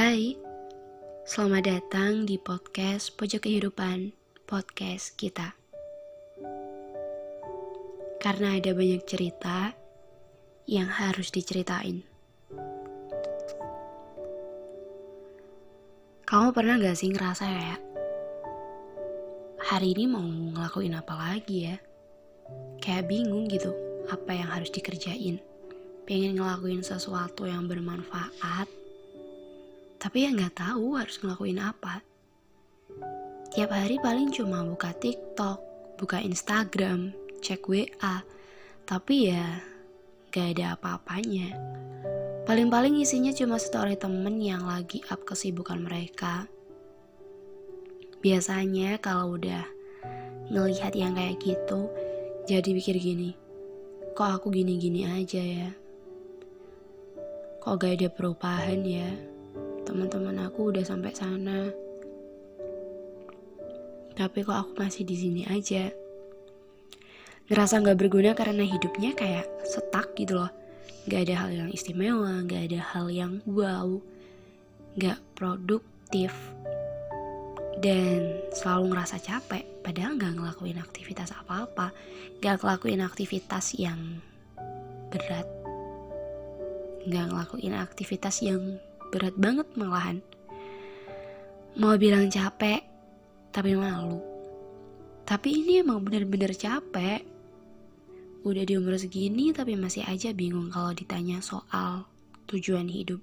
Hai, selamat datang di podcast Pojok Kehidupan, podcast kita. Karena ada banyak cerita yang harus diceritain. Kamu pernah gak sih ngerasa ya, hari ini mau ngelakuin apa lagi ya? Kayak bingung gitu, apa yang harus dikerjain. Pengen ngelakuin sesuatu yang bermanfaat, tapi ya nggak tahu harus ngelakuin apa. Tiap hari paling cuma buka TikTok, buka Instagram, cek WA, tapi ya gak ada apa-apanya. Paling-paling isinya cuma story temen yang lagi up kesibukan mereka. Biasanya kalau udah ngelihat yang kayak gitu, jadi pikir gini, kok aku gini-gini aja ya? Kok gak ada perubahan ya? Teman-teman aku udah sampai sana. Tapi kok aku masih di sini aja. Ngerasa nggak berguna karena hidupnya kayak setak gitu loh. Gak ada hal yang istimewa, gak ada hal yang wow, gak produktif, dan selalu ngerasa capek padahal gak ngelakuin aktivitas apa-apa gak ngelakuin aktivitas yang berat gak ngelakuin aktivitas yang berat banget malahan. Mau bilang capek, tapi malu. Tapi ini emang bener-bener capek. Udah di umur segini tapi masih aja bingung kalau ditanya soal tujuan hidup.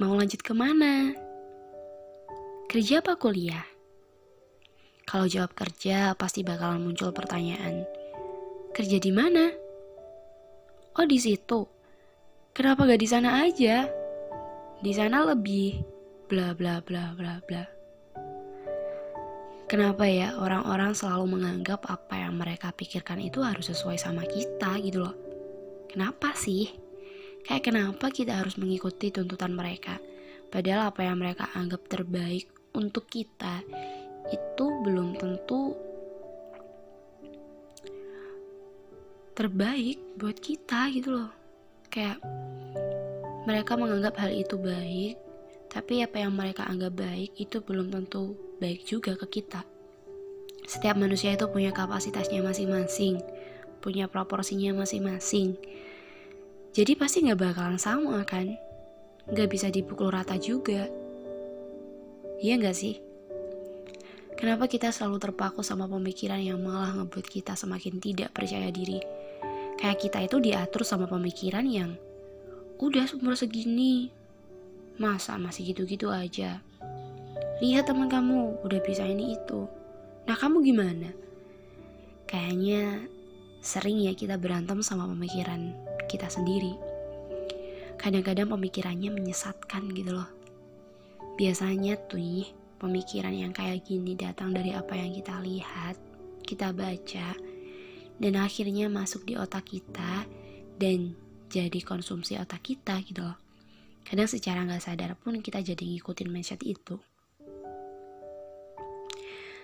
Mau lanjut ke mana? Kerja apa kuliah? Kalau jawab kerja, pasti bakalan muncul pertanyaan. Kerja di mana? Oh, di situ. Kenapa gak di sana aja? Di sana lebih bla bla bla bla bla. Kenapa ya orang-orang selalu menganggap apa yang mereka pikirkan itu harus sesuai sama kita gitu loh? Kenapa sih? Kayak kenapa kita harus mengikuti tuntutan mereka? Padahal apa yang mereka anggap terbaik untuk kita itu belum tentu terbaik buat kita gitu loh kayak mereka menganggap hal itu baik tapi apa yang mereka anggap baik itu belum tentu baik juga ke kita. Setiap manusia itu punya kapasitasnya masing-masing punya proporsinya masing-masing. Jadi pasti nggak bakalan sama kan? Nggak bisa dipukul rata juga. Iya nggak sih? Kenapa kita selalu terpaku sama pemikiran yang malah ngebuat kita semakin tidak percaya diri? Kayak kita itu diatur sama pemikiran yang udah umur segini, masa masih gitu-gitu aja. Lihat teman kamu udah bisa ini itu. Nah kamu gimana? Kayaknya sering ya kita berantem sama pemikiran kita sendiri. Kadang-kadang pemikirannya menyesatkan gitu loh. Biasanya tuh pemikiran yang kayak gini datang dari apa yang kita lihat, kita baca, dan akhirnya masuk di otak kita dan jadi konsumsi otak kita gitu loh. Kadang secara nggak sadar pun kita jadi ngikutin mindset itu.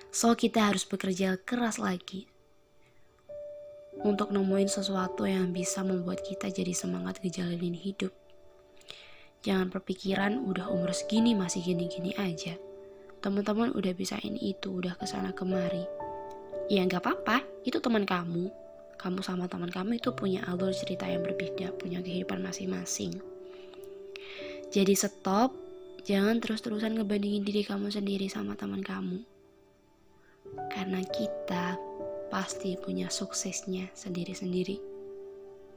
So kita harus bekerja keras lagi untuk nemuin sesuatu yang bisa membuat kita jadi semangat ngejalanin hidup. Jangan berpikiran udah umur segini masih gini-gini aja. Teman-teman udah bisa ini itu, udah ke sana kemari ya nggak apa-apa itu teman kamu. Kamu sama teman kamu itu punya alur cerita yang berbeda punya kehidupan masing-masing. Jadi stop jangan terus-terusan ngebandingin diri kamu sendiri sama teman kamu. Karena kita pasti punya suksesnya sendiri-sendiri